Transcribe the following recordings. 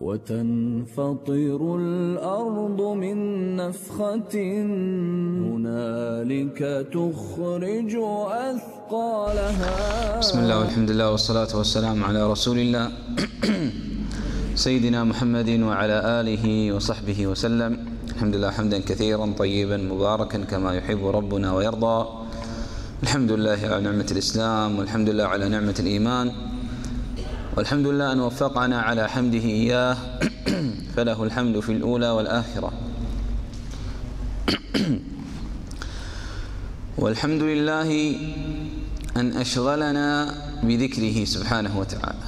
وتنفطر الأرض من نفخة هنالك تخرج أثقالها. بسم الله والحمد لله والصلاة والسلام على رسول الله. سيدنا محمد وعلى آله وصحبه وسلم. الحمد لله حمدا كثيرا طيبا مباركا كما يحب ربنا ويرضى. الحمد لله على نعمة الإسلام والحمد لله على نعمة الإيمان. والحمد لله أن وفقنا على حمده إياه فله الحمد في الأولى والآخرة. والحمد لله أن أشغلنا بذكره سبحانه وتعالى.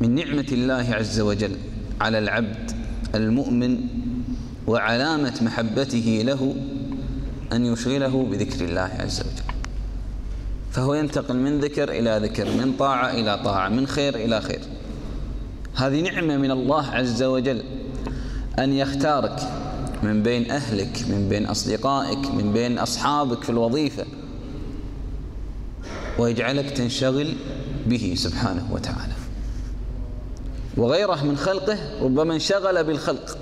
من نعمة الله عز وجل على العبد المؤمن وعلامة محبته له أن يشغله بذكر الله عز وجل. فهو ينتقل من ذكر إلى ذكر من طاعة إلى طاعة من خير إلى خير. هذه نعمة من الله عز وجل أن يختارك من بين أهلك من بين أصدقائك من بين أصحابك في الوظيفة ويجعلك تنشغل به سبحانه وتعالى. وغيره من خلقه ربما انشغل بالخلق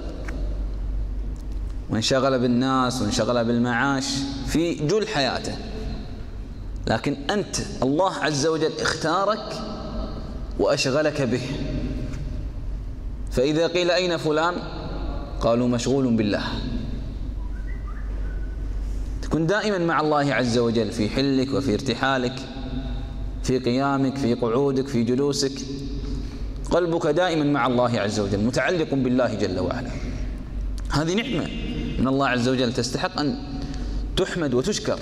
وانشغل بالناس وانشغل بالمعاش في جل حياته. لكن أنت الله عز وجل اختارك وأشغلك به. فإذا قيل أين فلان؟ قالوا مشغول بالله. تكون دائما مع الله عز وجل في حلك وفي ارتحالك في قيامك في قعودك في جلوسك. قلبك دائما مع الله عز وجل متعلق بالله جل وعلا. هذه نعمة من الله عز وجل تستحق أن تحمد وتشكر.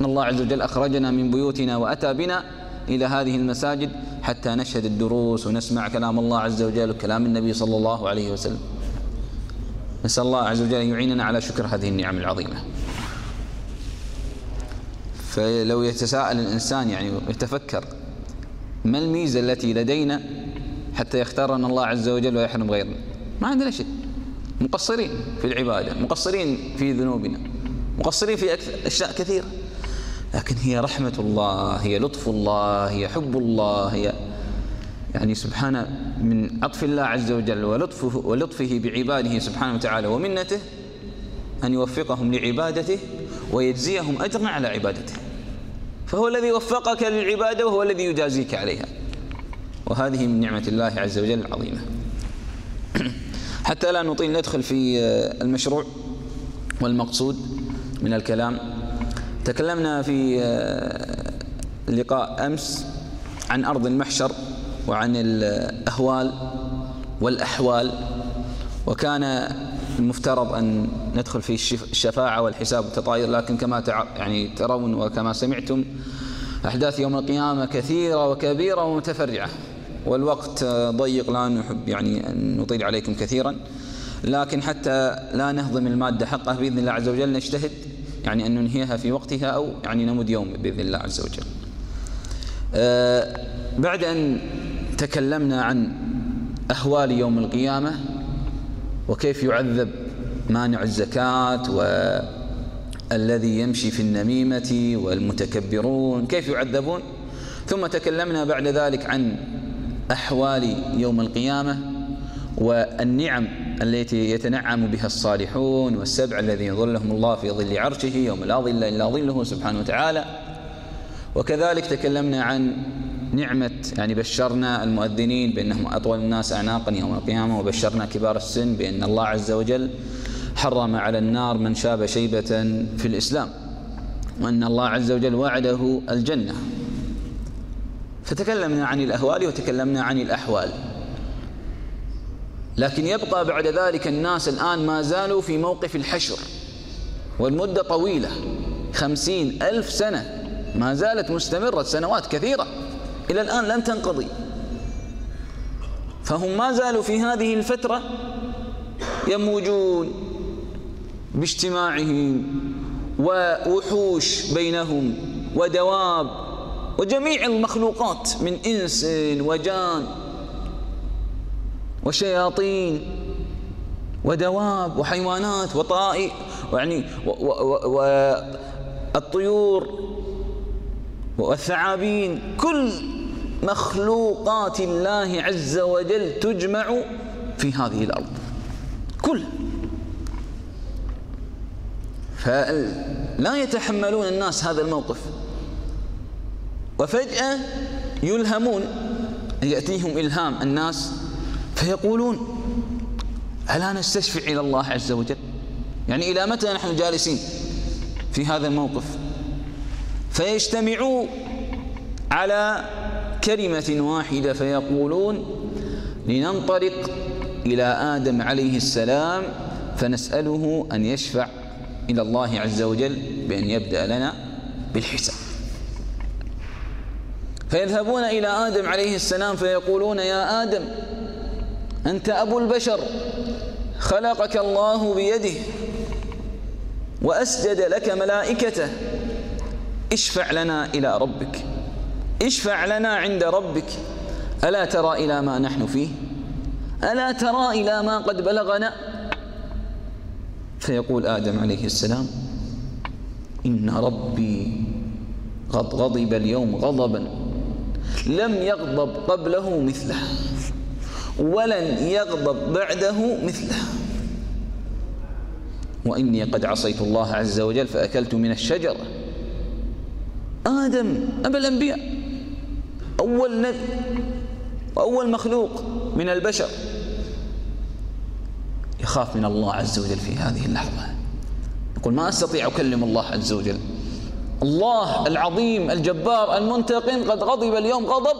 أن الله عز وجل أخرجنا من بيوتنا وأتى بنا إلى هذه المساجد حتى نشهد الدروس ونسمع كلام الله عز وجل وكلام النبي صلى الله عليه وسلم. نسأل الله عز وجل أن يعيننا على شكر هذه النعم العظيمة. فلو يتساءل الإنسان يعني يتفكر ما الميزة التي لدينا حتى يختارنا الله عز وجل ويحرم غيرنا؟ ما عندنا شيء. مقصرين في العبادة مقصرين في ذنوبنا مقصرين في أشياء كثيرة. لكن هي رحمة الله هي لطف الله هي حب الله هي يعني سبحانه من عطف الله عز وجل ولطفه, ولطفه بعباده سبحانه وتعالى ومنته أن يوفقهم لعبادته ويجزيهم أجرا على عبادته. فهو الذي وفقك للعبادة وهو الذي يجازيك عليها. وهذه من نعمة الله عز وجل العظيمة. حتى لا نطيل ندخل في المشروع والمقصود من الكلام. تكلمنا في لقاء أمس عن أرض المحشر وعن الأهوال والأحوال وكان المفترض أن ندخل في الشفاعة والحساب والتطاير لكن كما يعني ترون وكما سمعتم أحداث يوم القيامة كثيرة وكبيرة ومتفرعة والوقت ضيق لا نحب يعني أن نطيل عليكم كثيرا لكن حتى لا نهضم المادة حقه بإذن الله عز وجل نجتهد. يعني أن ننهيها في وقتها أو يعني نمد يوم بإذن الله عز وجل. أه بعد أن تكلمنا عن أهوال يوم القيامة وكيف يعذب مانع الزكاة والذي يمشي في النميمة والمتكبرون كيف يعذبون؟ ثم تكلمنا بعد ذلك عن أحوال يوم القيامة والنعم التي يتنعم بها الصالحون والسبع الذين يظلهم الله في ظل عرشه يوم لا ظل إلا ظله سبحانه وتعالى. وكذلك تكلمنا عن نعمة يعني بشرنا المؤذنين بأنهم أطول الناس أعناقا يوم القيامة وبشرنا كبار السن بأن الله عز وجل حرم على النار من شاب شيبة في الإسلام وأن الله عز وجل وعده الجنة. فتكلمنا عن الأهوال وتكلمنا عن الأحوال. لكن يبقى بعد ذلك الناس الآن ما زالوا في موقف الحشر والمدة طويلة خمسين ألف سنة ما زالت مستمرة سنوات كثيرة. إلى الآن لن تنقضي. فهم ما زالوا في هذه الفترة يموجون باجتماعهم ووحوش بينهم ودواب وجميع المخلوقات من إنس وجان وشياطين ودواب وحيوانات وطائر يعني والطيور والثعابين كل مخلوقات الله عز وجل تجمع في هذه الأرض. كل. فلا يتحملون الناس هذا الموقف. وفجأة يلهمون يأتيهم إلهام الناس فيقولون ألا نستشفع إلى الله عز وجل؟ يعني إلى متى نحن جالسين في هذا الموقف؟ فيجتمعوا على كلمة واحدة فيقولون لننطلق إلى آدم عليه السلام فنسأله أن يشفع إلى الله عز وجل بأن يبدأ لنا بالحساب. فيذهبون إلى آدم عليه السلام فيقولون يا آدم أنت أبو البشر. خلقك الله بيده. وأسجد لك ملائكته. اشفع لنا إلى ربك. اشفع لنا عند ربك. ألا ترى إلى ما نحن فيه؟ ألا ترى إلى ما قد بلغنا؟ فيقول آدم عليه السلام إن ربي قد غضب اليوم غضبا. لم يغضب قبله مثله. ولن يغضب بعده مثله. وإني قد عصيت الله عز وجل فأكلت من الشجرة. آدم أبا الأنبياء أول نبي وأول مخلوق من البشر. يخاف من الله عز وجل في هذه اللحظة. يقول ما أستطيع أكلم الله عز وجل. الله العظيم الجبار المنتقم قد غضب اليوم غضب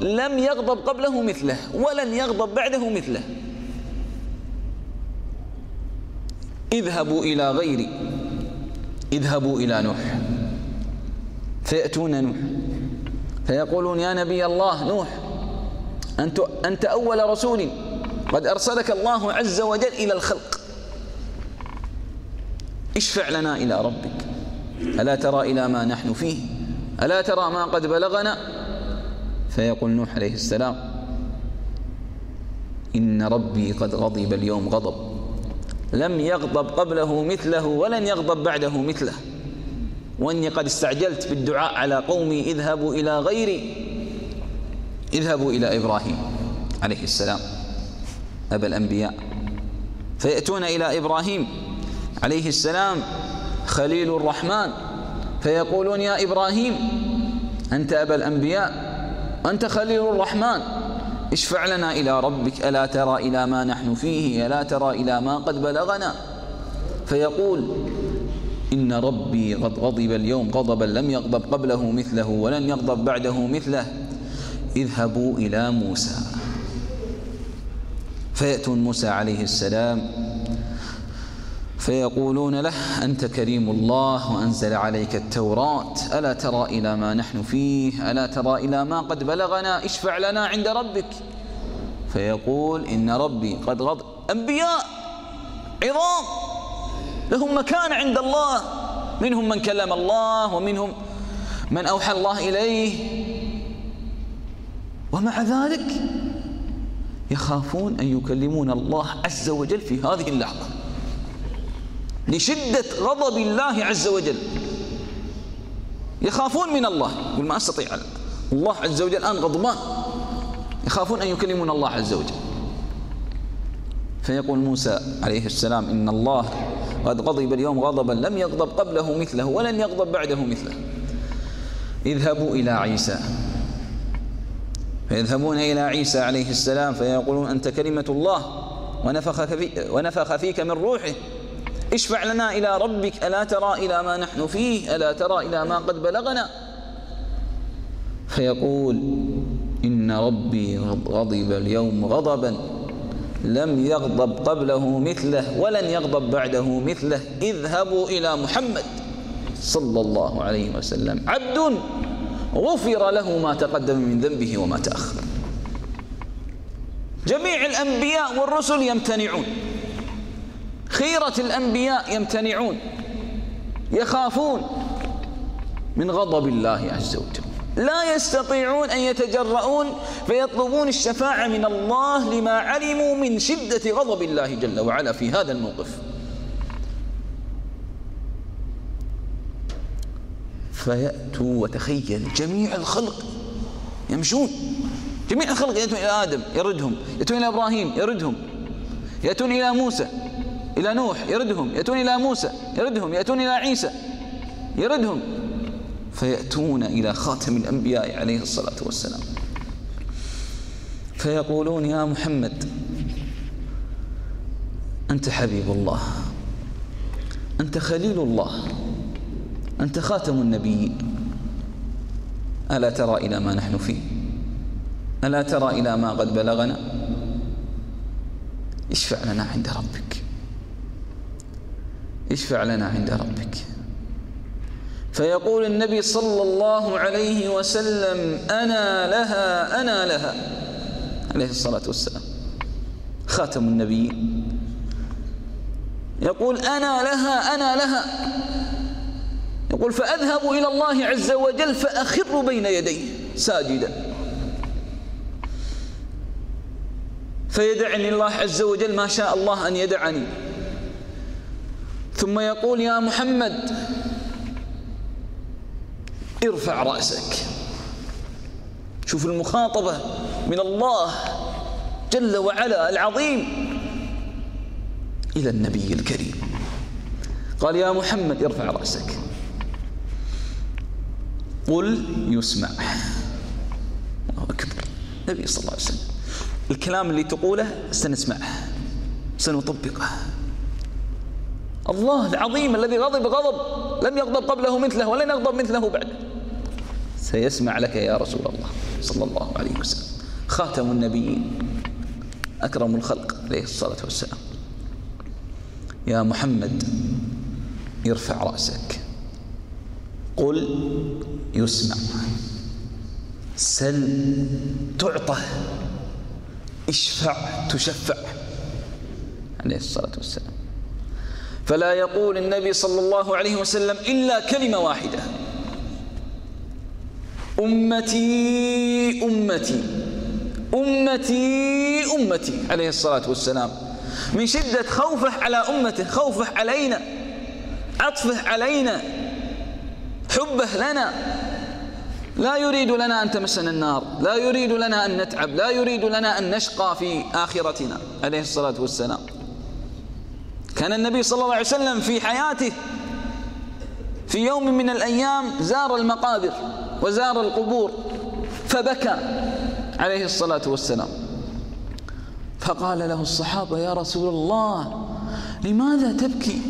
لم يغضب قبله مثله ولن يغضب بعده مثله. اذهبوا إلى غيري. اذهبوا إلى نوح. فيأتون نوح. فيقولون يا نبي الله نوح أنت, أنت أول رسول. قد أرسلك الله عز وجل إلى الخلق. اشفع لنا إلى ربك. ألا ترى إلى ما نحن فيه؟ ألا ترى ما قد بلغنا؟ فيقول نوح عليه السلام إن ربي قد غضب اليوم غضب. لم يغضب قبله مثله ولن يغضب بعده مثله. وإني قد استعجلت بالدعاء على قومي اذهبوا إلى غيري. اذهبوا إلى إبراهيم عليه السلام أبا الأنبياء. فيأتون إلى إبراهيم عليه السلام خليل الرحمن. فيقولون يا إبراهيم أنت أبا الأنبياء أنت خليل الرحمن. اشفع لنا إلى ربك ألا ترى إلى ما نحن فيه ألا ترى إلى ما قد بلغنا. فيقول إن ربي قد غضب اليوم غضبا لم يغضب قبله مثله ولن يغضب بعده مثله. اذهبوا إلى موسى. فيأتون موسى عليه السلام فيقولون له أنت كريم الله وأنزل عليك التوراة ألا ترى إلى ما نحن فيه؟ ألا ترى إلى ما قد بلغنا؟ اشفع لنا عند ربك. فيقول إن ربي قد غضب. أنبياء عظام. لهم مكان عند الله. منهم من كلم الله ومنهم من أوحى الله إليه. ومع ذلك يخافون أن يكلمون الله عز وجل في هذه اللحظة. لشدة غضب الله عز وجل. يخافون من الله. يقول ما أستطيع. الله عز وجل الآن غضبان. يخافون أن يكلمون الله عز وجل. فيقول موسى عليه السلام إن الله قد غضب اليوم غضبا لم يغضب قبله مثله ولن يغضب بعده مثله. اذهبوا إلى عيسى. فيذهبون إلى عيسى عليه السلام فيقولون أنت كلمة الله ونفخ, ونفخ فيك من روحه. اشفع لنا إلى ربك ألا ترى إلى ما نحن فيه؟ ألا ترى إلى ما قد بلغنا؟ فيقول إن ربي غضب اليوم غضبا لم يغضب قبله مثله ولن يغضب بعده مثله. اذهبوا إلى محمد صلى الله عليه وسلم. عبد غفر له ما تقدم من ذنبه وما تأخر. جميع الأنبياء والرسل يمتنعون. خيرة الأنبياء يمتنعون يخافون من غضب الله عز وجل. لا يستطيعون أن يتجرؤون فيطلبون الشفاعة من الله لما علموا من شدة غضب الله جل وعلا في هذا الموقف. فيأتوا وتخيل جميع الخلق يمشون. جميع الخلق يأتون إلى آدم يردهم. يأتون إلى إبراهيم يردهم. يأتون إلى موسى. إلى نوح يردهم. يأتون إلى موسى يردهم. يأتون إلى عيسى يردهم. فيأتون إلى خاتم الأنبياء عليه الصلاة والسلام. فيقولون يا محمد أنت حبيب الله أنت خليل الله أنت خاتم النبيين. ألا ترى إلى ما نحن فيه؟ ألا ترى إلى ما قد بلغنا؟ اشفع لنا عند ربك. اشفع لنا عند ربك. فيقول النبي صلى الله عليه وسلم أنا لها أنا لها. عليه الصلاة والسلام. خاتم النبيين. يقول أنا لها أنا لها. يقول فأذهب إلى الله عز وجل فأخر بين يديه ساجدا. فيدعني الله عز وجل ما شاء الله أن يدعني. ثم يقول يا محمد ارفع رأسك. شوف المخاطبة من الله جل وعلا العظيم إلى النبي الكريم. قال يا محمد ارفع رأسك. قل يسمع. الله أكبر. النبي صلى الله عليه وسلم. الكلام اللي تقوله سنسمعه سنطبقه. الله العظيم الذي غضب غضب لم يغضب قبله مثله ولن يغضب مثله بعده. سيسمع لك يا رسول الله صلى الله عليه وسلم. خاتم النبيين أكرم الخلق عليه الصلاة والسلام. يا محمد ارفع رأسك. قل يسمع. سل تعطى. اشفع تشفع. عليه الصلاة والسلام. فلا يقول النبي صلى الله عليه وسلم إلا كلمة واحدة. أمتي أمتي أمتي أمتي عليه الصلاة والسلام. من شدة خوفه على أمته خوفه علينا عطفه علينا حبه لنا. لا يريد لنا أن تمسنا النار لا يريد لنا أن نتعب لا يريد لنا أن نشقى في آخرتنا عليه الصلاة والسلام. كان النبي صلى الله عليه وسلم في حياته في يوم من الأيام زار المقابر وزار القبور فبكى عليه الصلاة والسلام. فقال له الصحابة يا رسول الله لماذا تبكي?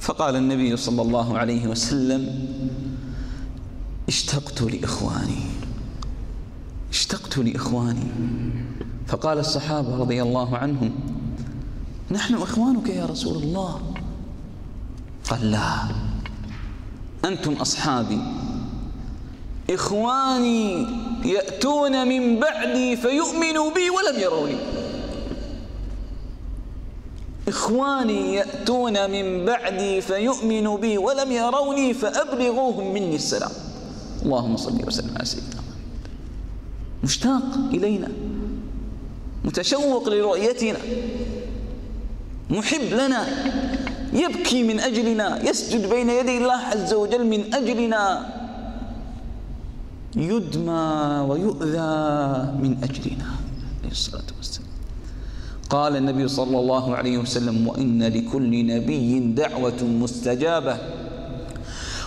فقال النبي صلى الله عليه وسلم اشتقت لإخواني اشتقت لإخواني. فقال الصحابة رضي الله عنهم نحن إخوانك يا رسول الله. قال لا. أنتم أصحابي. إخواني يأتون من بعدي فيؤمنوا بي ولم يروني. إخواني يأتون من بعدي فيؤمنوا بي ولم يروني فأبلغوهم مني السلام. اللهم صل وسلم على سيدنا مشتاق إلينا. متشوق لرؤيتنا. محب لنا يبكي من أجلنا يسجد بين يدي الله عز وجل من أجلنا. يدمى ويؤذى من أجلنا عليه الصلاة والسلام. قال النبي صلى الله عليه وسلم وإن لكل نبي دعوة مستجابة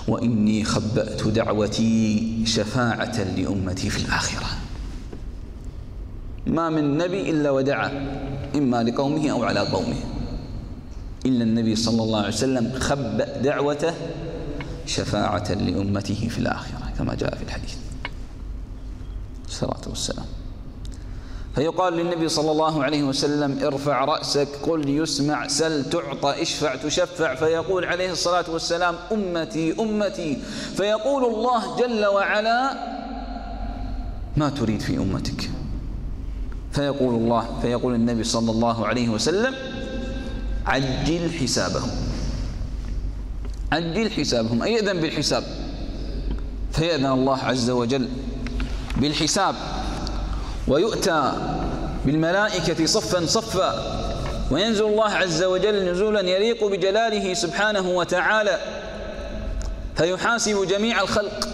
وإني خبأت دعوتي شفاعة لأمتي في الآخرة. ما من نبي إلا ودعا إما لقومه أو على قومه. إلا النبي صلى الله عليه وسلم خبأ دعوته شفاعة لأمته في الآخرة كما جاء في الحديث. الصلاة والسلام. فيقال للنبي صلى الله عليه وسلم ارفع رأسك قل يسمع سل تعطى اشفع تشفع. فيقول عليه الصلاة والسلام أمتي أمتي. فيقول الله جل وعلا ما تريد في أمتك. فيقول الله فيقول النبي صلى الله عليه وسلم عجل حسابهم. عجل حسابهم. أي إذن بالحساب؟ فيأذن الله عز وجل بالحساب. ويؤتى بالملائكة صفا صفا. وينزل الله عز وجل نزولا يليق بجلاله سبحانه وتعالى. فيحاسب جميع الخلق.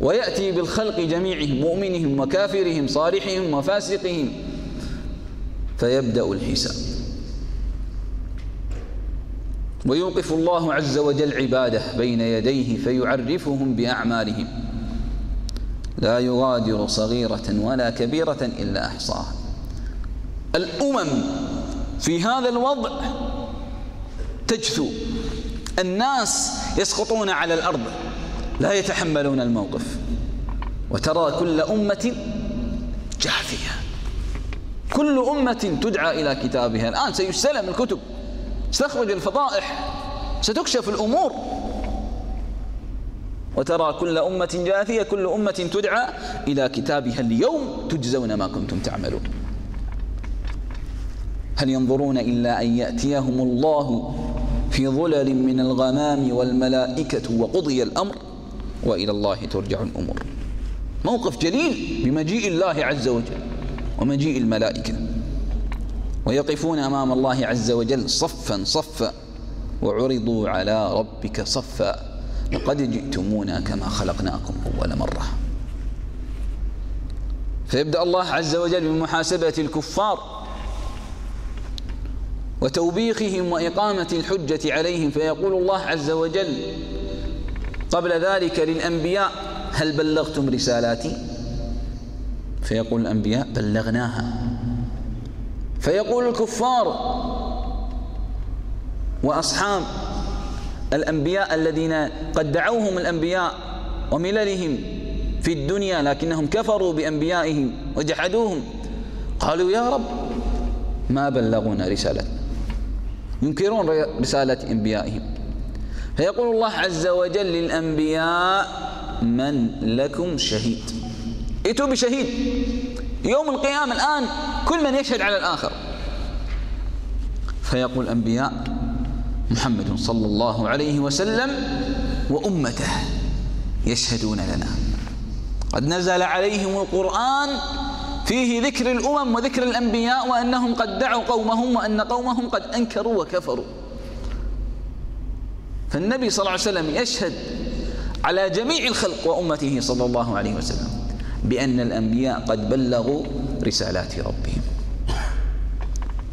ويأتي بالخلق جميعهم مؤمنهم وكافرهم صالحهم وفاسقهم. فيبدأ الحساب. ويوقف الله عز وجل عباده بين يديه فيعرفهم بأعمالهم. لا يغادر صغيرة ولا كبيرة إلا أحصاها. الأمم في هذا الوضع تجثو. الناس يسقطون على الأرض. لا يتحملون الموقف. وترى كل أمة جاثية. كل أمة تدعى إلى كتابها. الآن سيستلم الكتب. ستخرج الفضائح ستكشف الأمور. وترى كل أمة جاثية كل أمة تدعى إلى كتابها اليوم تجزون ما كنتم تعملون. هل ينظرون إلا أن يأتيهم الله في ظلل من الغمام والملائكة وقضي الأمر وإلى الله ترجع الأمور. موقف جليل بمجيء الله عز وجل ومجيء الملائكة. ويقفون أمام الله عز وجل صفا صفا وعرضوا على ربك صفا لقد جئتمونا كما خلقناكم أول مرة. فيبدأ الله عز وجل بمحاسبة الكفار وتوبيخهم وإقامة الحجة عليهم فيقول الله عز وجل قبل ذلك للأنبياء هل بلغتم رسالاتي؟ فيقول الأنبياء بلغناها. فيقول الكفار وأصحاب الأنبياء الذين قد دعوهم الأنبياء ومللهم في الدنيا لكنهم كفروا بأنبيائهم وجحدوهم قالوا يا رب ما بلغونا رسالة. ينكرون رسالة أنبيائهم. فيقول الله عز وجل للأنبياء من لكم شهيد. ائتوا بشهيد. يوم القيامة الآن كل من يشهد على الآخر. فيقول الأنبياء محمد صلى الله عليه وسلم وأمته يشهدون لنا. قد نزل عليهم القرآن فيه ذكر الأمم وذكر الأنبياء وأنهم قد دعوا قومهم وأن قومهم قد أنكروا وكفروا. فالنبي صلى الله عليه وسلم يشهد على جميع الخلق وأمته صلى الله عليه وسلم. بأن الأنبياء قد بلغوا رسالات ربهم.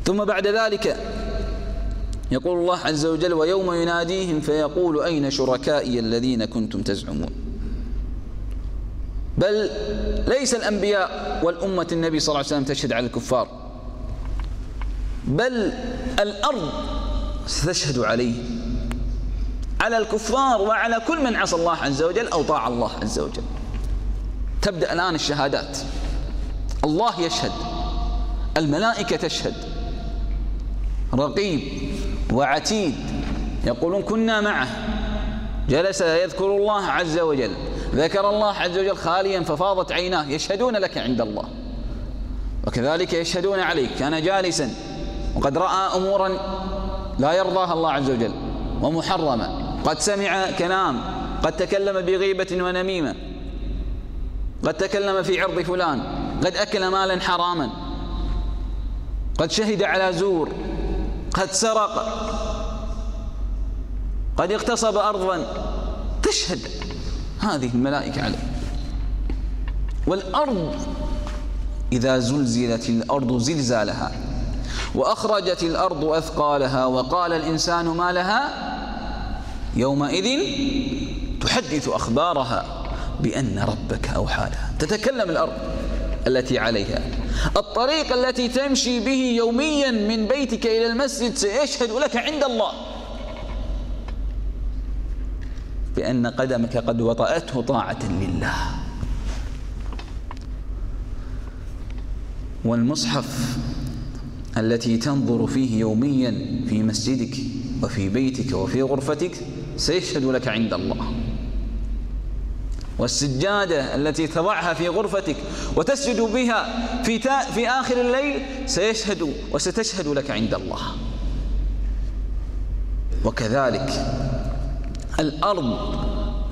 ثم بعد ذلك يقول الله عز وجل ويوم يناديهم فيقول أين شركائي الذين كنتم تزعمون؟ بل ليس الأنبياء والأمة النبي صلى الله عليه وسلم تشهد على الكفار. بل الأرض ستشهد عليه. على الكفار وعلى كل من عصى الله عز وجل أو طاع الله عز وجل. تبدأ الآن الشهادات. الله يشهد. الملائكة تشهد. رقيب وعتيد يقولون كنا معه. جلس يذكر الله عز وجل. ذكر الله عز وجل خاليا ففاضت عيناه. يشهدون لك عند الله. وكذلك يشهدون عليك. كان جالسا. وقد رأى أمورا لا يرضاها الله عز وجل. ومحرمة. قد سمع كلام. قد تكلم بغيبة ونميمة. قد تكلم في عرض فلان قد أكل مالا حراما قد شهد على زور قد سرق قد اغتصب أرضا. تشهد. هذه الملائكة عليه. والأرض إذا زلزلت الأرض زلزالها وأخرجت الأرض أثقالها وقال الإنسان ما لها؟ يومئذ تحدث أخبارها. بأن ربك أوحى لها تتكلم الأرض التي عليها. الطريق التي تمشي به يوميا من بيتك إلى المسجد سيشهد لك عند الله. بأن قدمك قد وطأته طاعة لله. والمصحف التي تنظر فيه يوميا في مسجدك وفي بيتك وفي غرفتك سيشهد لك عند الله. والسجادة التي تضعها في غرفتك وتسجد بها في, في آخر الليل سيشهد وستشهد لك عند الله. وكذلك الأرض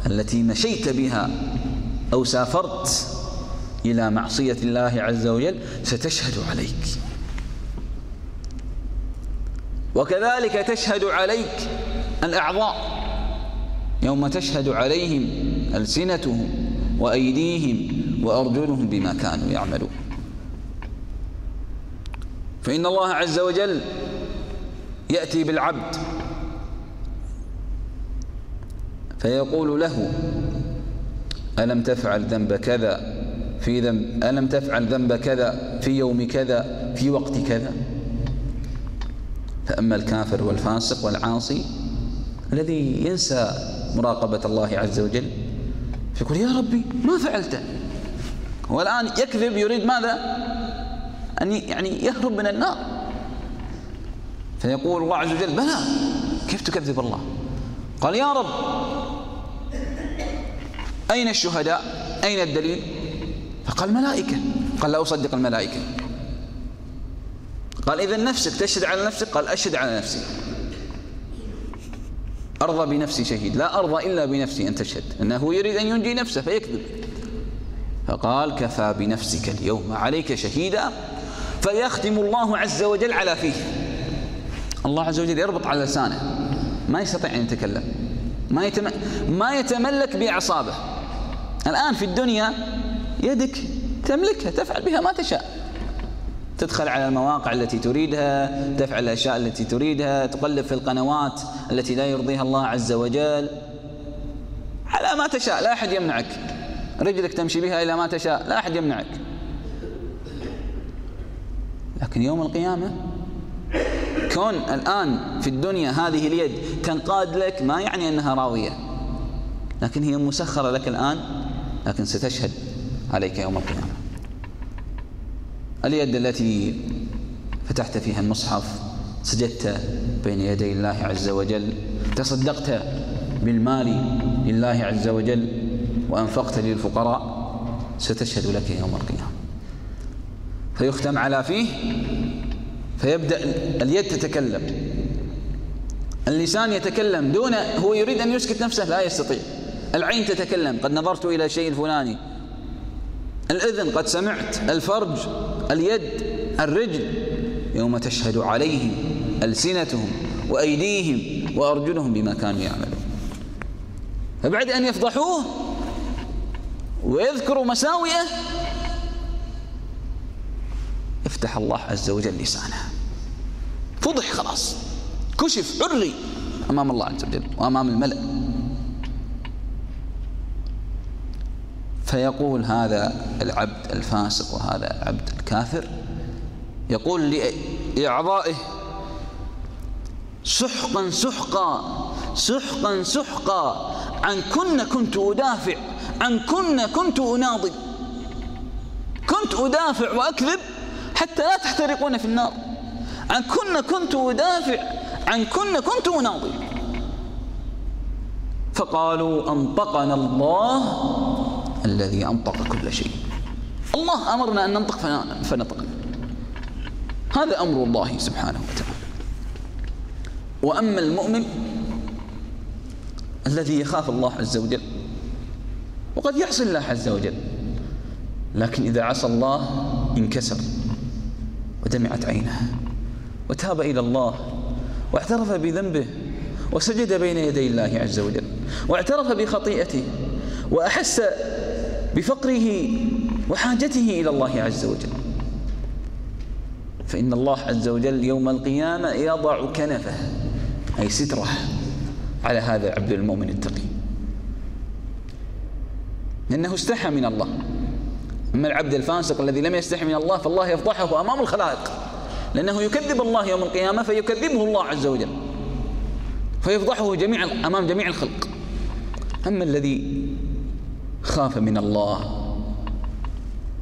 التي مشيت بها أو سافرت إلى معصية الله عز وجل ستشهد عليك. وكذلك تشهد عليك الأعضاء يوم تشهد عليهم ألسنتهم وأيديهم وأرجلهم بما كانوا يعملون. فإن الله عز وجل يأتي بالعبد فيقول له ألم تفعل ذنب كذا في ذنب ألم تفعل ذنب كذا في يوم كذا في وقت كذا؟ فأما الكافر والفاسق والعاصي الذي ينسى مراقبة الله عز وجل فيقول يا ربي ما فعلته. هو الآن يكذب يريد ماذا؟ أن يعني يهرب من النار. فيقول الله عز وجل بلى كيف تكذب الله؟ قال يا رب أين الشهداء؟ أين الدليل؟ فقال ملائكة. قال لا أصدق الملائكة. قال إذا نفسك تشهد على نفسك؟ قال أشهد على نفسي. أرضى بنفسي شهيد. لا أرضى إلا بنفسي أن تشهد أنه يريد أن ينجي نفسه فيكذب. فقال كفى بنفسك اليوم عليك شهيدا فيختم الله عز وجل على فيه. الله عز وجل يربط على لسانه. ما يستطيع أن يتكلم. ما, يتم... ما يتملك بأعصابه الآن في الدنيا يدك تملكها تفعل بها ما تشاء. تدخل على المواقع التي تريدها تفعل الأشياء التي تريدها تقلب في القنوات التي لا يرضيها الله عز وجل. على ما تشاء لا أحد يمنعك. رجلك تمشي بها إلى ما تشاء لا أحد يمنعك. لكن يوم القيامة كون الآن في الدنيا هذه اليد تنقاد لك ما يعني أنها راوية. لكن هي مسخرة لك الآن لكن ستشهد عليك يوم القيامة. اليد التي فتحت فيها المصحف سجدت بين يدي الله عز وجل تصدقت بالمال لله عز وجل وأنفقت للفقراء ستشهد لك يوم القيامة. فيختم على فيه فيبدأ اليد تتكلم. اللسان يتكلم دون هو يريد أن يسكت نفسه لا يستطيع. العين تتكلم قد نظرت إلى شيء الفلاني. الإذن قد سمعت الفرج اليد الرجل يوم تشهد عليهم ألسنتهم وأيديهم وأرجلهم بما كانوا يعملون. فبعد أن يفضحوه ويذكروا مساوئه يفتح الله عز وجل لسانه. فضح خلاص كشف عري أمام الله عز وجل وأمام الملأ. فيقول هذا العبد الفاسق وهذا العبد الكافر يقول لأعضائه سحقا سحقا سحقا سحقا عن كن كنت أدافع عن كن كنت أناضل كنت أدافع وأكذب حتى لا تحترقون في النار عن كن كنت أدافع عن كن كنت أناضل. فقالوا أنطقنا الله الذي أنطق كل شيء. الله أمرنا أن ننطق فنطقنا هذا أمر الله سبحانه وتعالى. وأما المؤمن الذي يخاف الله عز وجل وقد يعصي الله عز وجل لكن إذا عصى الله انكسر ودمعت عينه وتاب إلى الله واعترف بذنبه وسجد بين يدي الله عز وجل واعترف بخطيئته وأحس بفقره وحاجته إلى الله عز وجل. فإن الله عز وجل يوم القيامة يضع كنفه أي ستره على هذا العبد المؤمن التقي. لأنه استحى من الله. أما العبد الفاسق الذي لم يستحي من الله فالله يفضحه أمام الخلائق. لأنه يكذب الله يوم القيامة فيكذبه الله عز وجل. فيفضحه جميع أمام جميع الخلق. أما الذي خاف من الله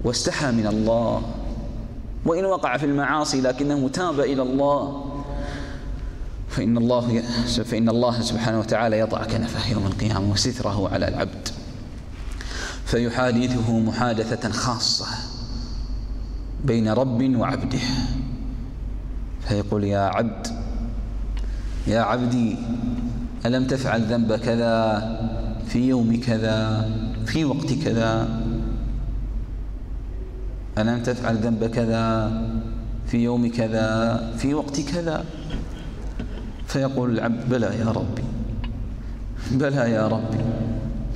واستحى من الله. وإن وقع في المعاصي لكنه تاب إلى الله فإن الله فإن الله سبحانه وتعالى يضع كنفه يوم القيامة وستره على العبد فيحادثه محادثة خاصة بين رب وعبده. فيقول يا عبد يا عبدي ألم تفعل ذنب كذا في يوم كذا؟ في وقت كذا. ألم تفعل ذنب كذا؟ في يوم كذا؟ في وقت كذا. فيقول العبد بلى يا ربي. بلى يا ربي.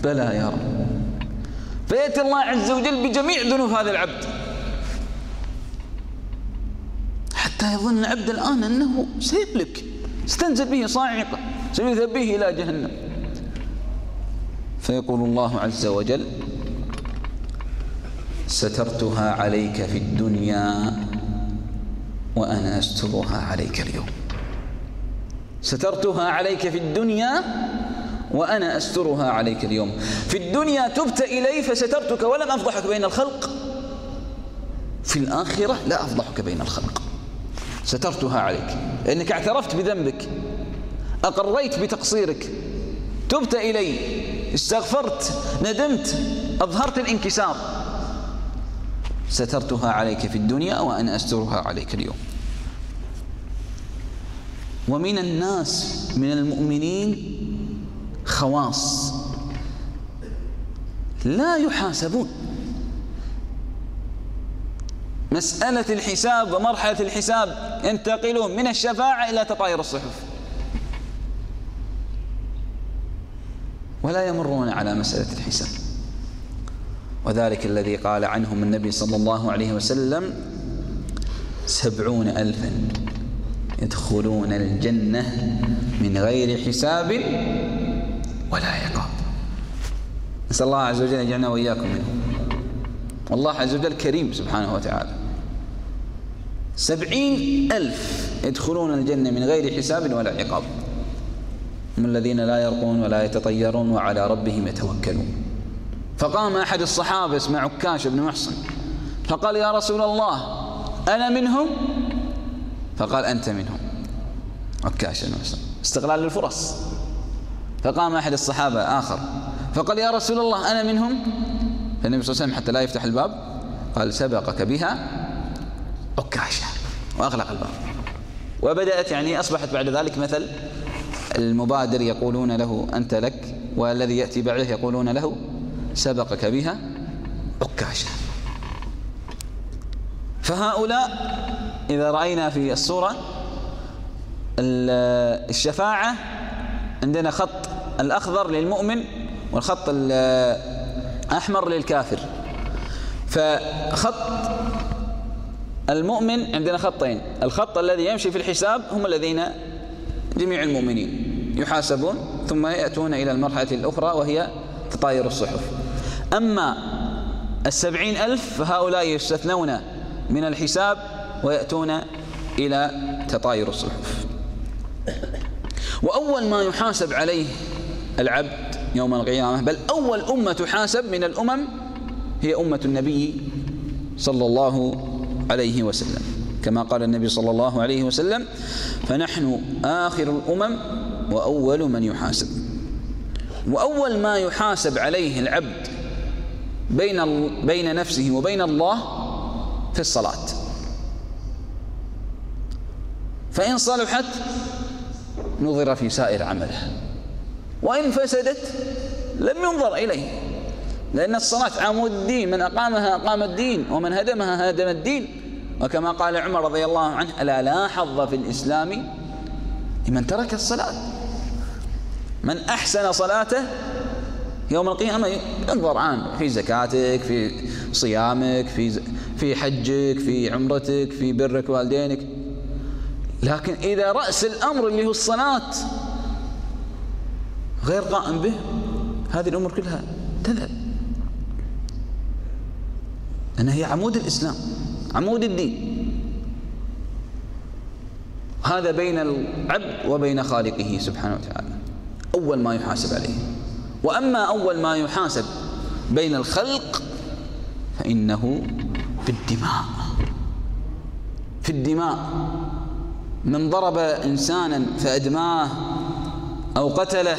بلى يا رب فيأتي الله عز وجل بجميع ذنوب هذا العبد. حتى يظن العبد الآن أنه سيهلك. استنزل به صاعقة. سيذهب به إلى جهنم. فيقول الله عز وجل سترتها عليك في الدنيا وأنا أسترها عليك اليوم. سترتها عليك في الدنيا وأنا أسترها عليك اليوم. في الدنيا تبت إلي فسترتك ولم أفضحك بين الخلق. في الآخرة لا أفضحك بين الخلق. سترتها عليك. لأنك اعترفت بذنبك. أقريت بتقصيرك. تبت إلي. استغفرت ندمت أظهرت الانكسار. سترتها عليك في الدنيا وأنا أسترها عليك اليوم. ومن الناس من المؤمنين خواص. لا يحاسبون. مسألة الحساب ومرحلة الحساب ينتقلون من الشفاعة إلى تطاير الصحف. ولا يمرون على مسألة الحساب. وذلك الذي قال عنهم النبي صلى الله عليه وسلم سبعون ألفا يدخلون الجنة من غير حساب ولا عقاب. نسأل الله عز وجل يجعلنا وإياكم منهم. والله عز وجل كريم سبحانه وتعالى. سبعين ألف يدخلون الجنة من غير حساب ولا عقاب. هم الذين لا يرقون ولا يتطيرون وعلى ربهم يتوكلون. فقام أحد الصحابة اسمه عكاش بن محصن فقال يا رسول الله أنا منهم؟ فقال أنت منهم. عكاش بن محصن استغلال الفرص فقام أحد الصحابة آخر فقال يا رسول الله أنا منهم؟ فالنبي صلى الله عليه وسلم حتى لا يفتح الباب قال سبقك بها عكاشة وأغلق الباب. وبدأت يعني أصبحت بعد ذلك مثل المبادر يقولون له أنت لك والذي يأتي بعده يقولون له سبقك بها عكاشة. فهؤلاء إذا رأينا في الصورة الشفاعة عندنا خط الأخضر للمؤمن والخط الأحمر للكافر. فخط المؤمن عندنا خطين الخط الذي يمشي في الحساب هم الذين جميع المؤمنين. يحاسبون ثم يأتون إلى المرحلة الأخرى وهي تطاير الصحف. أما السبعين ألف فهؤلاء يستثنون من الحساب ويأتون إلى تطاير الصحف. وأول ما يحاسب عليه العبد يوم القيامة بل أول أمة تحاسب من الأمم هي أمة النبي صلى الله عليه وسلم. كما قال النبي صلى الله عليه وسلم فنحن آخر الأمم وأول من يحاسب. وأول ما يحاسب عليه العبد بين بين نفسه وبين الله في الصلاة. فإن صلحت نظر في سائر عمله. وإن فسدت لم ينظر إليه. لأن الصلاة عمود الدين من أقامها أقام الدين ومن هدمها هدم الدين. وكما قال عمر رضي الله عنه ألا لا حظ في الإسلام لمن ترك الصلاة؟ من أحسن صلاته يوم القيامة ينظر عنه في زكاتك في صيامك في في حجك في عمرتك في برك والدينك. لكن إذا رأس الأمر اللي هو الصلاة غير قائم به هذه الأمور كلها تذهب. لأنها هي عمود الإسلام عمود الدين. هذا بين العبد وبين خالقه سبحانه وتعالى. أول ما يحاسب عليه. وأما أول ما يحاسب بين الخلق فإنه بالدماء في الدماء. من ضرب إنسانا فأدماه أو قتله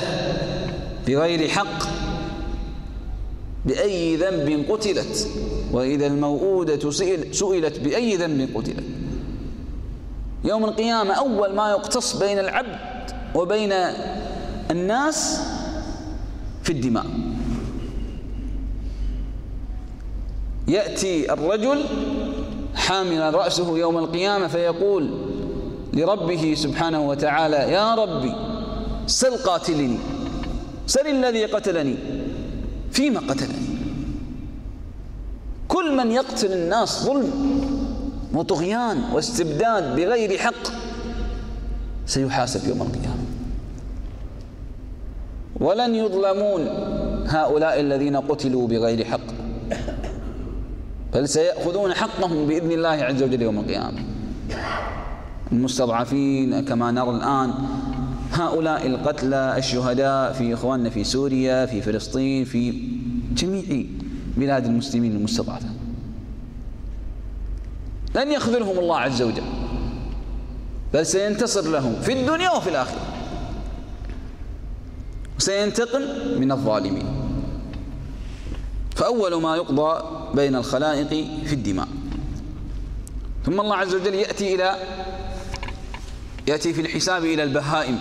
بغير حق بأي ذنب قتلت. وإذا الموءودة سئلت بأي ذنب قتلت. يوم القيامة أول ما يقتص بين العبد وبين الناس في الدماء. يأتي الرجل حاملا رأسه يوم القيامة فيقول لربه سبحانه وتعالى يا ربي سل قاتلني سل الذي قتلني فيما قتلني. كل من يقتل الناس ظلم وطغيان واستبداد بغير حق سيحاسب يوم القيامة. ولن يظلمون هؤلاء الذين قتلوا بغير حق. بل سيأخذون حقهم بإذن الله عز وجل يوم القيامة. المستضعفين كما نرى الآن هؤلاء القتلى الشهداء في إخواننا في سوريا في فلسطين في جميع بلاد المسلمين المستضعفة. لن يخذلهم الله عز وجل بل سينتصر لهم في الدنيا وفي الآخرة. وسينتقم من الظالمين. فأول ما يقضى بين الخلائق في الدماء. ثم الله عز وجل يأتي إلى يأتي في الحساب إلى البهائم.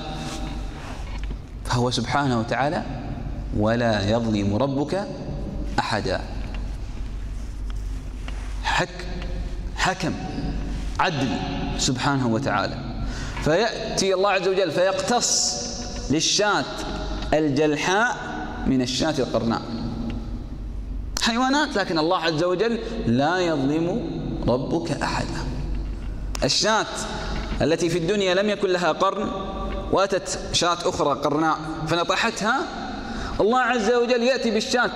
فهو سبحانه وتعالى ولا يظلم ربك أحدا. حك حكم عدل سبحانه وتعالى. فيأتي الله عز وجل فيقتص للشاة الجلحاء من الشاة القرناء. حيوانات لكن الله عز وجل لا يظلم ربك أحدا. الشاة التي في الدنيا لم يكن لها قرن واتت شاة أخرى قرناء فنطحتها الله عز وجل يأتي بالشاة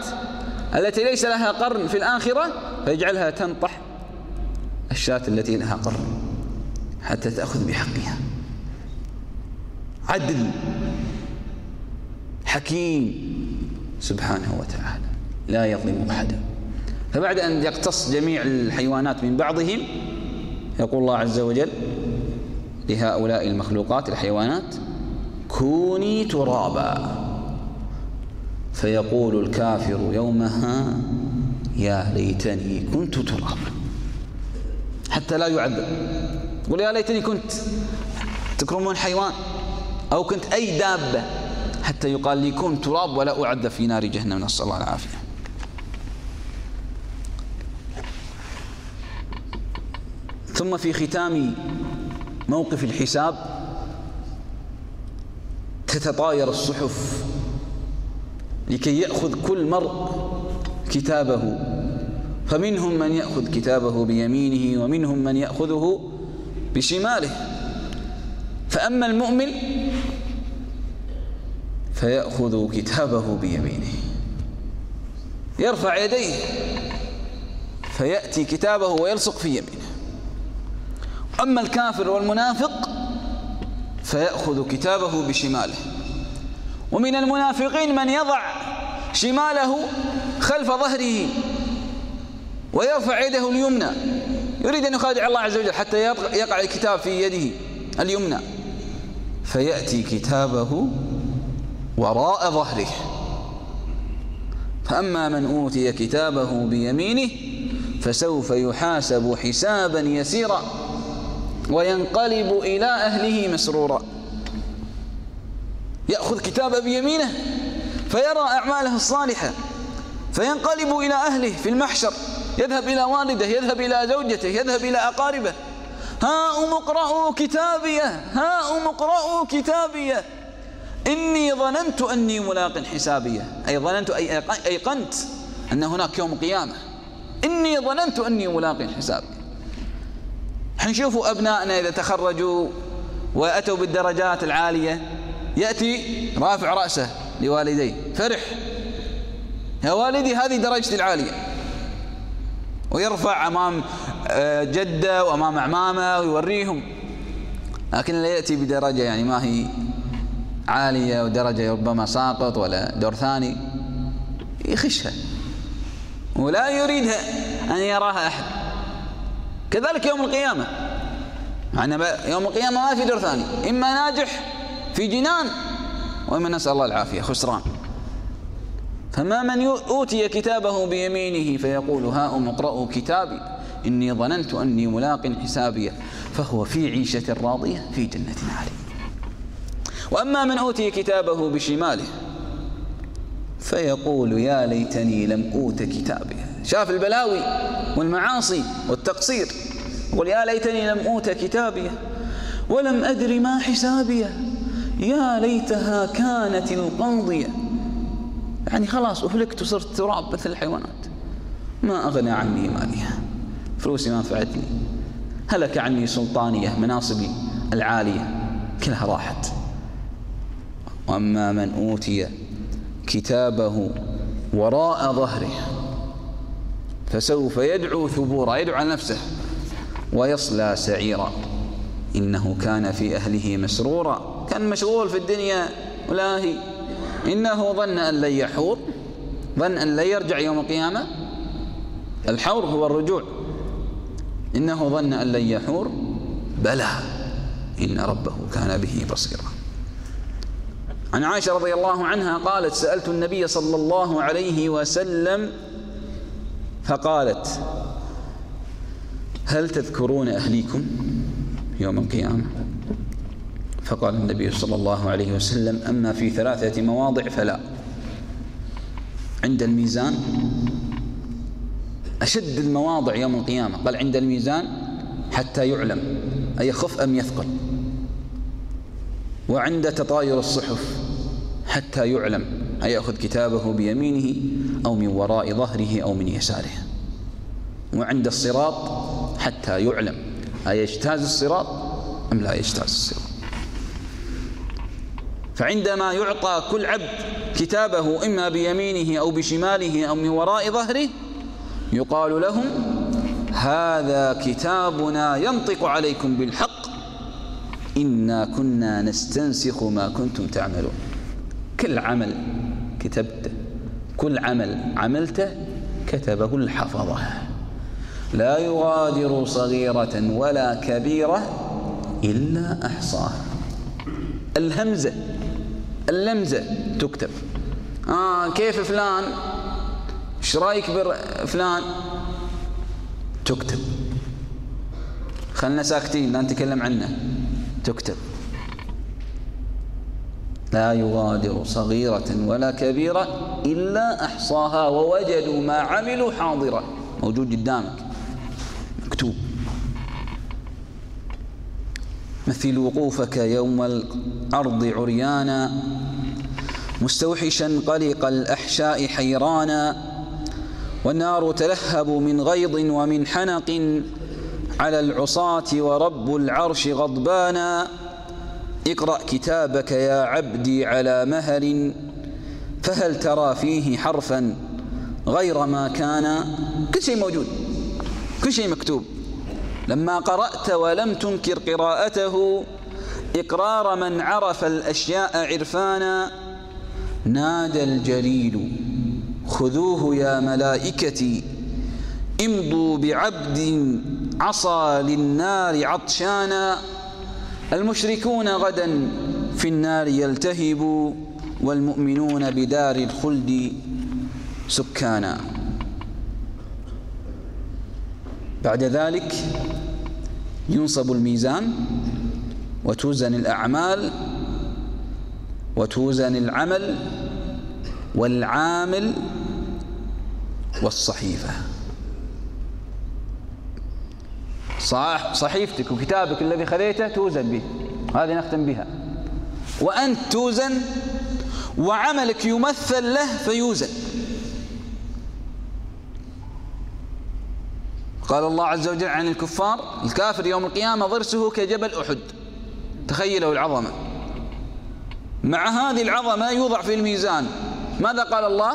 التي ليس لها قرن في الآخرة فيجعلها تنطح الشاة التي لها قرن حتى تأخذ بحقها. عدل. حكيم سبحانه وتعالى لا يظلم أحدا. فبعد أن يقتص جميع الحيوانات من بعضهم يقول الله عز وجل لهؤلاء المخلوقات الحيوانات كوني ترابا. فيقول الكافر يومها يا ليتني كنت ترابا. حتى لا يعذب. يقول يا ليتني كنت. تكرمون حيوان؟ أو كنت أي دابة؟ حتى يقال لي كن تراب ولا أعذب في نار جهنم. نسأل الله العافية. ثم في ختام موقف الحساب تتطاير الصحف لكي يأخذ كل مرء كتابه. فمنهم من يأخذ كتابه بيمينه ومنهم من يأخذه بشماله. فأما المؤمن فيأخذ كتابه بيمينه. يرفع يديه. فيأتي كتابه ويلصق في يمينه. أما الكافر والمنافق فيأخذ كتابه بشماله. ومن المنافقين من يضع شماله خلف ظهره ويرفع يده اليمنى. يريد أن يخادع الله عز وجل حتى يقع الكتاب في يده اليمنى. فيأتي كتابه وراء ظهره. فأما من أوتي كتابه بيمينه فسوف يحاسب حسابا يسيرا وينقلب إلى أهله مسرورا. يأخذ كتابه بيمينه فيرى أعماله الصالحة فينقلب إلى أهله في المحشر يذهب إلى والده يذهب إلى زوجته يذهب إلى أقاربه. ها اقرأوا كتابيه ها اقرأوا كتابيه إني ظننت أني ملاق حسابية. أي ظننت أي أيقنت أن هناك يوم قيامة. إني ظننت أني ملاق حسابي حنشوفوا أبنائنا إذا تخرجوا وأتوا بالدرجات العالية. يأتي رافع رأسه لوالديه. فرح. يا والدي هذه درجتي العالية. ويرفع أمام آه، جدة وأمام أعمامه ويوريهم. لكن لا يأتي بدرجة يعني ما هي عالية ودرجة ربما ساقط ولا دور ثاني يخشها ولا يريد أن يراها أحد. كذلك يوم القيامة. معنا يوم القيامة ما في دور ثاني إما ناجح في جنان وإما نسأل الله العافية خسران. فما من أوتي كتابه بيمينه فيقول هاؤم اقرأوا كتابي إني ظننت أني ملاق حسابي فهو في عيشة راضية في جنة عالية. وأما من أوتي كتابه بشماله فيقول يا ليتني لم أوت كتابي شاف البلاوي والمعاصي والتقصير. يقول يا ليتني لم أوت كتابي ولم أدر ما حسابيه يا ليتها كانت القاضية يعني خلاص أهلكت وصرت تراب مثل الحيوانات. ما أغنى عني مالية فلوسي ما نفعتني. هلك عني سلطانية مناصبي العالية كلها راحت. وأما من أوتي كتابه وراء ظهره فسوف يدعو ثبورا يدعو على نفسه ويصلى سعيرا. إنه كان في أهله مسرورا كان مشغول في الدنيا ولاهي. إنه ظن أن لن يحور ظن أن لن يرجع يوم القيامة. الحور هو الرجوع. إنه ظن أن لن يحور. بلى إن ربه كان به بصيرا. عن عائشة رضي الله عنها قالت سألت النبي صلى الله عليه وسلم فقالت هل تذكرون أهليكم يوم القيامة؟ فقال النبي صلى الله عليه وسلم أما في ثلاثة مواضع فلا. عند الميزان أشد المواضع يوم القيامة قال عند الميزان حتى يعلم أيخف أم يثقل. وعند تطاير الصحف حتى يعلم أيأخذ كتابه بيمينه أو من وراء ظهره أو من يساره. وعند الصراط حتى يعلم أيجتاز الصراط أم لا يجتاز الصراط. فعندما يعطى كل عبد كتابه إما بيمينه أو بشماله أو من وراء ظهره يقال لهم هذا كتابنا ينطق عليكم بالحق إنا كنا نستنسخ ما كنتم تعملون. كل عمل كتبته كل عمل عملته كتبه الحفظة لا يغادر صغيرة ولا كبيرة إلا أحصاها. الهمزة اللمزة تكتب. آه كيف فلان؟ إيش رأيك بفلان؟ تكتب. خلنا ساكتين لا نتكلم عنه. تكتب. لا يغادر صغيرة ولا كبيرة إلا أحصاها ووجدوا ما عملوا حاضرا موجود قدامك. مكتوب. مثل وقوفك يوم الأرض عريانا مستوحشا قلق الأحشاء حيرانا والنار تلهب من غيظ ومن حنق على العصاة ورب العرش غضبانا. اقرأ كتابك يا عبدي على مهل فهل ترى فيه حرفا غير ما كان؟ كل شيء موجود كل شيء مكتوب. لما قرأت ولم تنكر قراءته إقرار من عرف الأشياء عرفانا. نادى الجليل خذوه يا ملائكتي امضوا بعبد عصى للنار عطشانا. المشركون غدا في النار يلتهب والمؤمنون بدار الخلد سكانا. بعد ذلك ينصب الميزان وتوزن الأعمال وتوزن العمل والعامل والصحيفة. صح صحيفتك وكتابك الذي خذيته توزن به. هذه نختم بها. وأنت توزن وعملك يمثل له فيوزن. قال الله عز وجل عن الكفار الكافر يوم القيامة ضرسه كجبل أحد. تخيلوا العظمة. مع هذه العظمة يوضع في الميزان. ماذا قال الله؟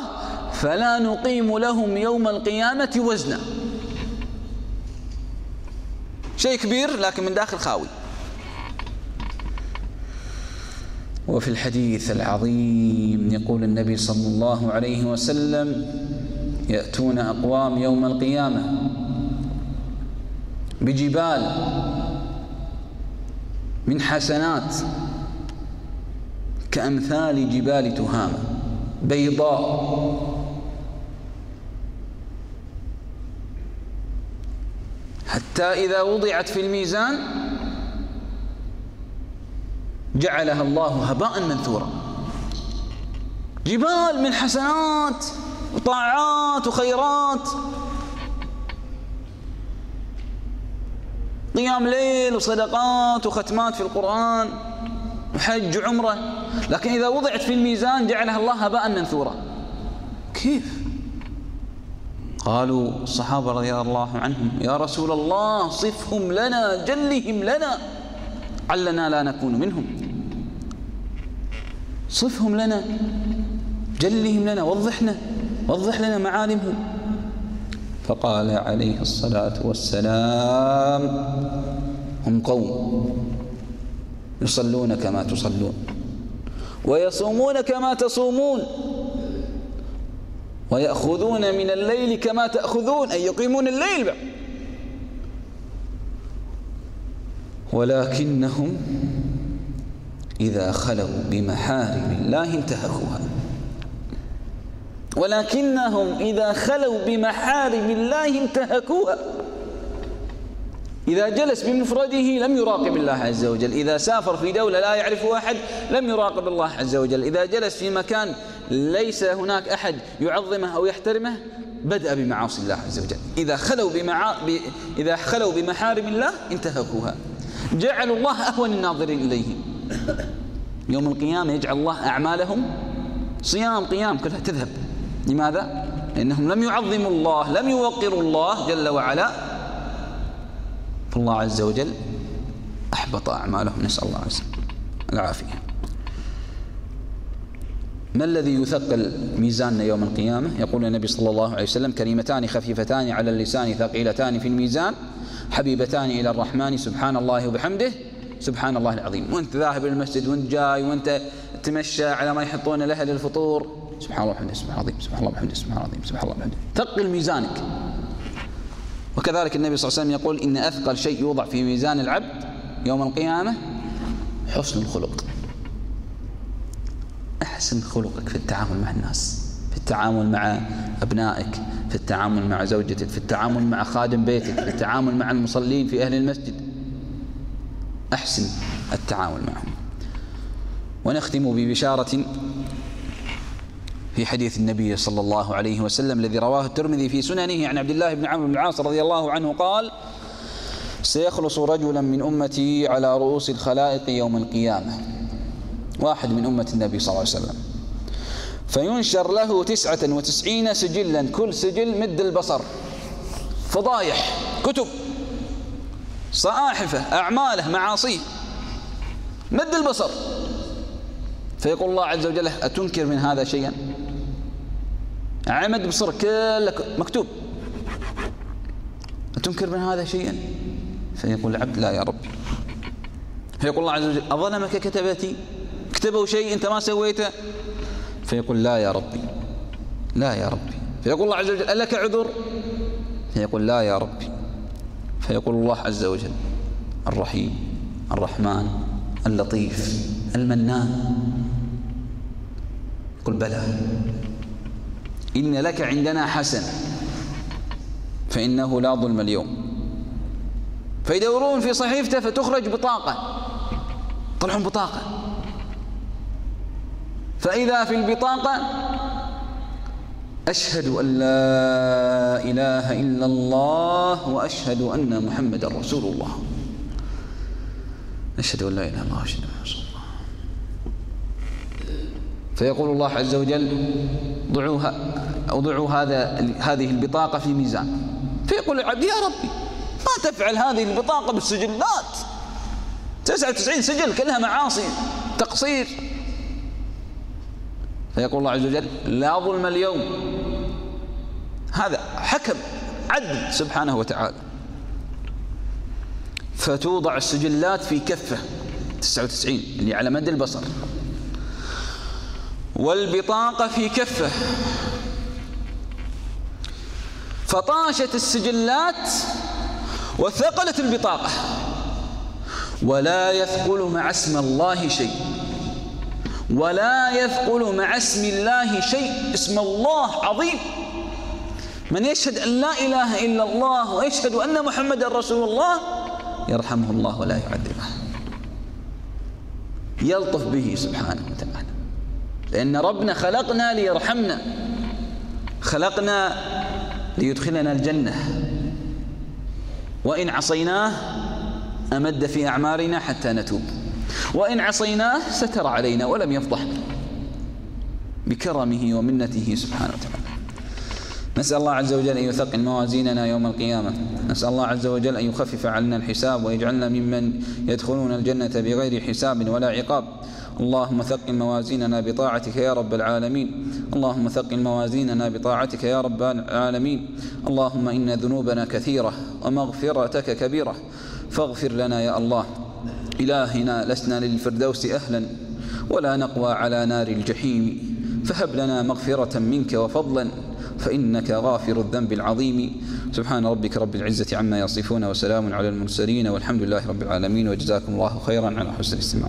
فلا نقيم لهم يوم القيامة وزنا. شيء كبير لكن من داخل خاوي. وفي الحديث العظيم يقول النبي صلى الله عليه وسلم يأتون أقوام يوم القيامة بجبال من حسنات كأمثال جبال تهامة بيضاء حتى إذا وضعت في الميزان جعلها الله هباء منثورا. جبال من حسنات وطاعات وخيرات. قيام ليل وصدقات وختمات في القرآن وحج وعمرة. لكن إذا وضعت في الميزان جعلها الله هباء منثورا. كيف؟ قالوا الصحابة رضي الله عنهم يا رسول الله صفهم لنا جلهم لنا علنا لا نكون منهم. صفهم لنا جلهم لنا وضحنا وضح لنا معالمهم. فقال عليه الصلاة والسلام هم قوم يصلون كما تصلون ويصومون كما تصومون. ويأخذون من الليل كما تأخذون أي يقيمون الليل بقى. ولكنهم إذا خلوا بمحارم الله انتهكوها ولكنهم إذا خلوا بمحارم الله انتهكوها إذا جلس بمفرده لم يراقب الله عز وجل. إذا سافر في دولة لا يعرفه أحد لم يراقب الله عز وجل. إذا جلس في مكان ليس هناك أحد يعظمه أو يحترمه بدأ بمعاصي الله عز وجل. إذا خلوا بمعا... ب... إذا خلوا بمحارم الله انتهكوها. جعلوا الله أهون الناظرين إليهم يوم القيامة يجعل الله أعمالهم صيام قيام كلها تذهب. لماذا؟ لأنهم لم يعظموا الله لم يوقروا الله جل وعلا. فالله عز وجل أحبط أعمالهم نسأل الله عز العافية. ما الذي يثقل ميزاننا يوم القيامة؟ يقول النبي صلى الله عليه وسلم كلمتان خفيفتان على اللسان ثقيلتان في الميزان حبيبتان إلى الرحمن سبحان الله وبحمده سبحان الله العظيم. وانت ذاهب للمسجد وانت جاي وانت تمشى على ما يحطون له للفطور سبحان الله وبحمده سبحان الله سبحان الله وبحمده سبحان الله سبحان الله وبحمده. ثقل ميزانك. وكذلك النبي صلى الله عليه وسلم يقول إن أثقل شيء يوضع في ميزان العبد يوم القيامة حسن الخلق. أحسن خلقك في التعامل مع الناس في التعامل مع أبنائك في التعامل مع زوجتك في التعامل مع خادم بيتك في التعامل مع المصلين في أهل المسجد. أحسن التعامل معهم. ونختم ببشارة في حديث النبي صلى الله عليه وسلم الذي رواه الترمذي في سننه عن عبد الله بن عمرو بن العاص رضي الله عنه قال سيخلص رجلا من أمتي على رؤوس الخلائق يوم القيامة. واحد من أمة النبي صلى الله عليه وسلم. فينشر له تسعة وتسعين سجلا كل سجل مد البصر. فضايح كتب صائحفة أعماله معاصيه. مد البصر. فيقول الله عز وجل أتنكر من هذا شيئا؟ عمد بصر كله مكتوب. أتنكر من هذا شيئا؟ فيقول العبد لا يا ربي فيقول الله عز وجل أظلمك كتبتي كتبوا شيء أنت ما سويته. فيقول لا يا ربي. لا يا ربي. فيقول الله عز وجل ألك عذر؟ فيقول لا يا ربي. فيقول الله عز وجل الرحيم الرحمن اللطيف المنان. قل بلى. إن لك عندنا حسن فإنه لا ظلم اليوم. فيدورون في صحيفته فتخرج بطاقة طلعون بطاقة. فإذا في البطاقة أشهد أن لا إله إلا الله وأشهد أن محمد رسول الله. أشهد أن لا إله إلا الله وأشهد أن رسول الله. فيقول الله عز وجل ضعوها أو ضعوا هذا هذه البطاقة في ميزان. فيقول العبد يا ربي ما تفعل هذه البطاقة بالسجلات. 99 سجل كلها معاصي تقصير. فيقول الله عز وجل لا ظلم اليوم. هذا حكم عدل سبحانه وتعالى. فتوضع السجلات في كفة. 99 اللي على مد البصر. والبطاقة في كفة. فطاشت السجلات وثقلت البطاقة. ولا يثقل مع اسم الله شيء. ولا يثقل مع اسم الله شيء. اسم الله عظيم. من يشهد أن لا إله إلا الله ويشهد أن محمد رسول الله يرحمه الله ولا يعذبه. يلطف به سبحانه وتعالى. لأن ربنا خلقنا ليرحمنا. خلقنا ليدخلنا الجنة. وإن عصيناه أمد في أعمارنا حتى نتوب. وإن عصيناه ستر علينا ولم يفضحنا بكرمه ومنته سبحانه وتعالى. نسأل الله عز وجل أن يثقل موازيننا يوم القيامة. نسأل الله عز وجل أن يخفف عنا الحساب ويجعلنا ممن يدخلون الجنة بغير حساب ولا عقاب. اللهم ثقل موازيننا بطاعتك يا رب العالمين. اللهم ثقل موازيننا بطاعتك يا رب العالمين. اللهم إن ذنوبنا كثيرة ومغفرتك كبيرة. فاغفر لنا يا الله. إلهنا لسنا للفردوس أهلا ولا نقوى على نار الجحيم. فهب لنا مغفرة منك وفضلا فإنك غافر الذنب العظيم. سبحان ربك رب العزة عما يصفون وسلام على المرسلين والحمد لله رب العالمين. وجزاكم الله خيرا على حسن الاستماع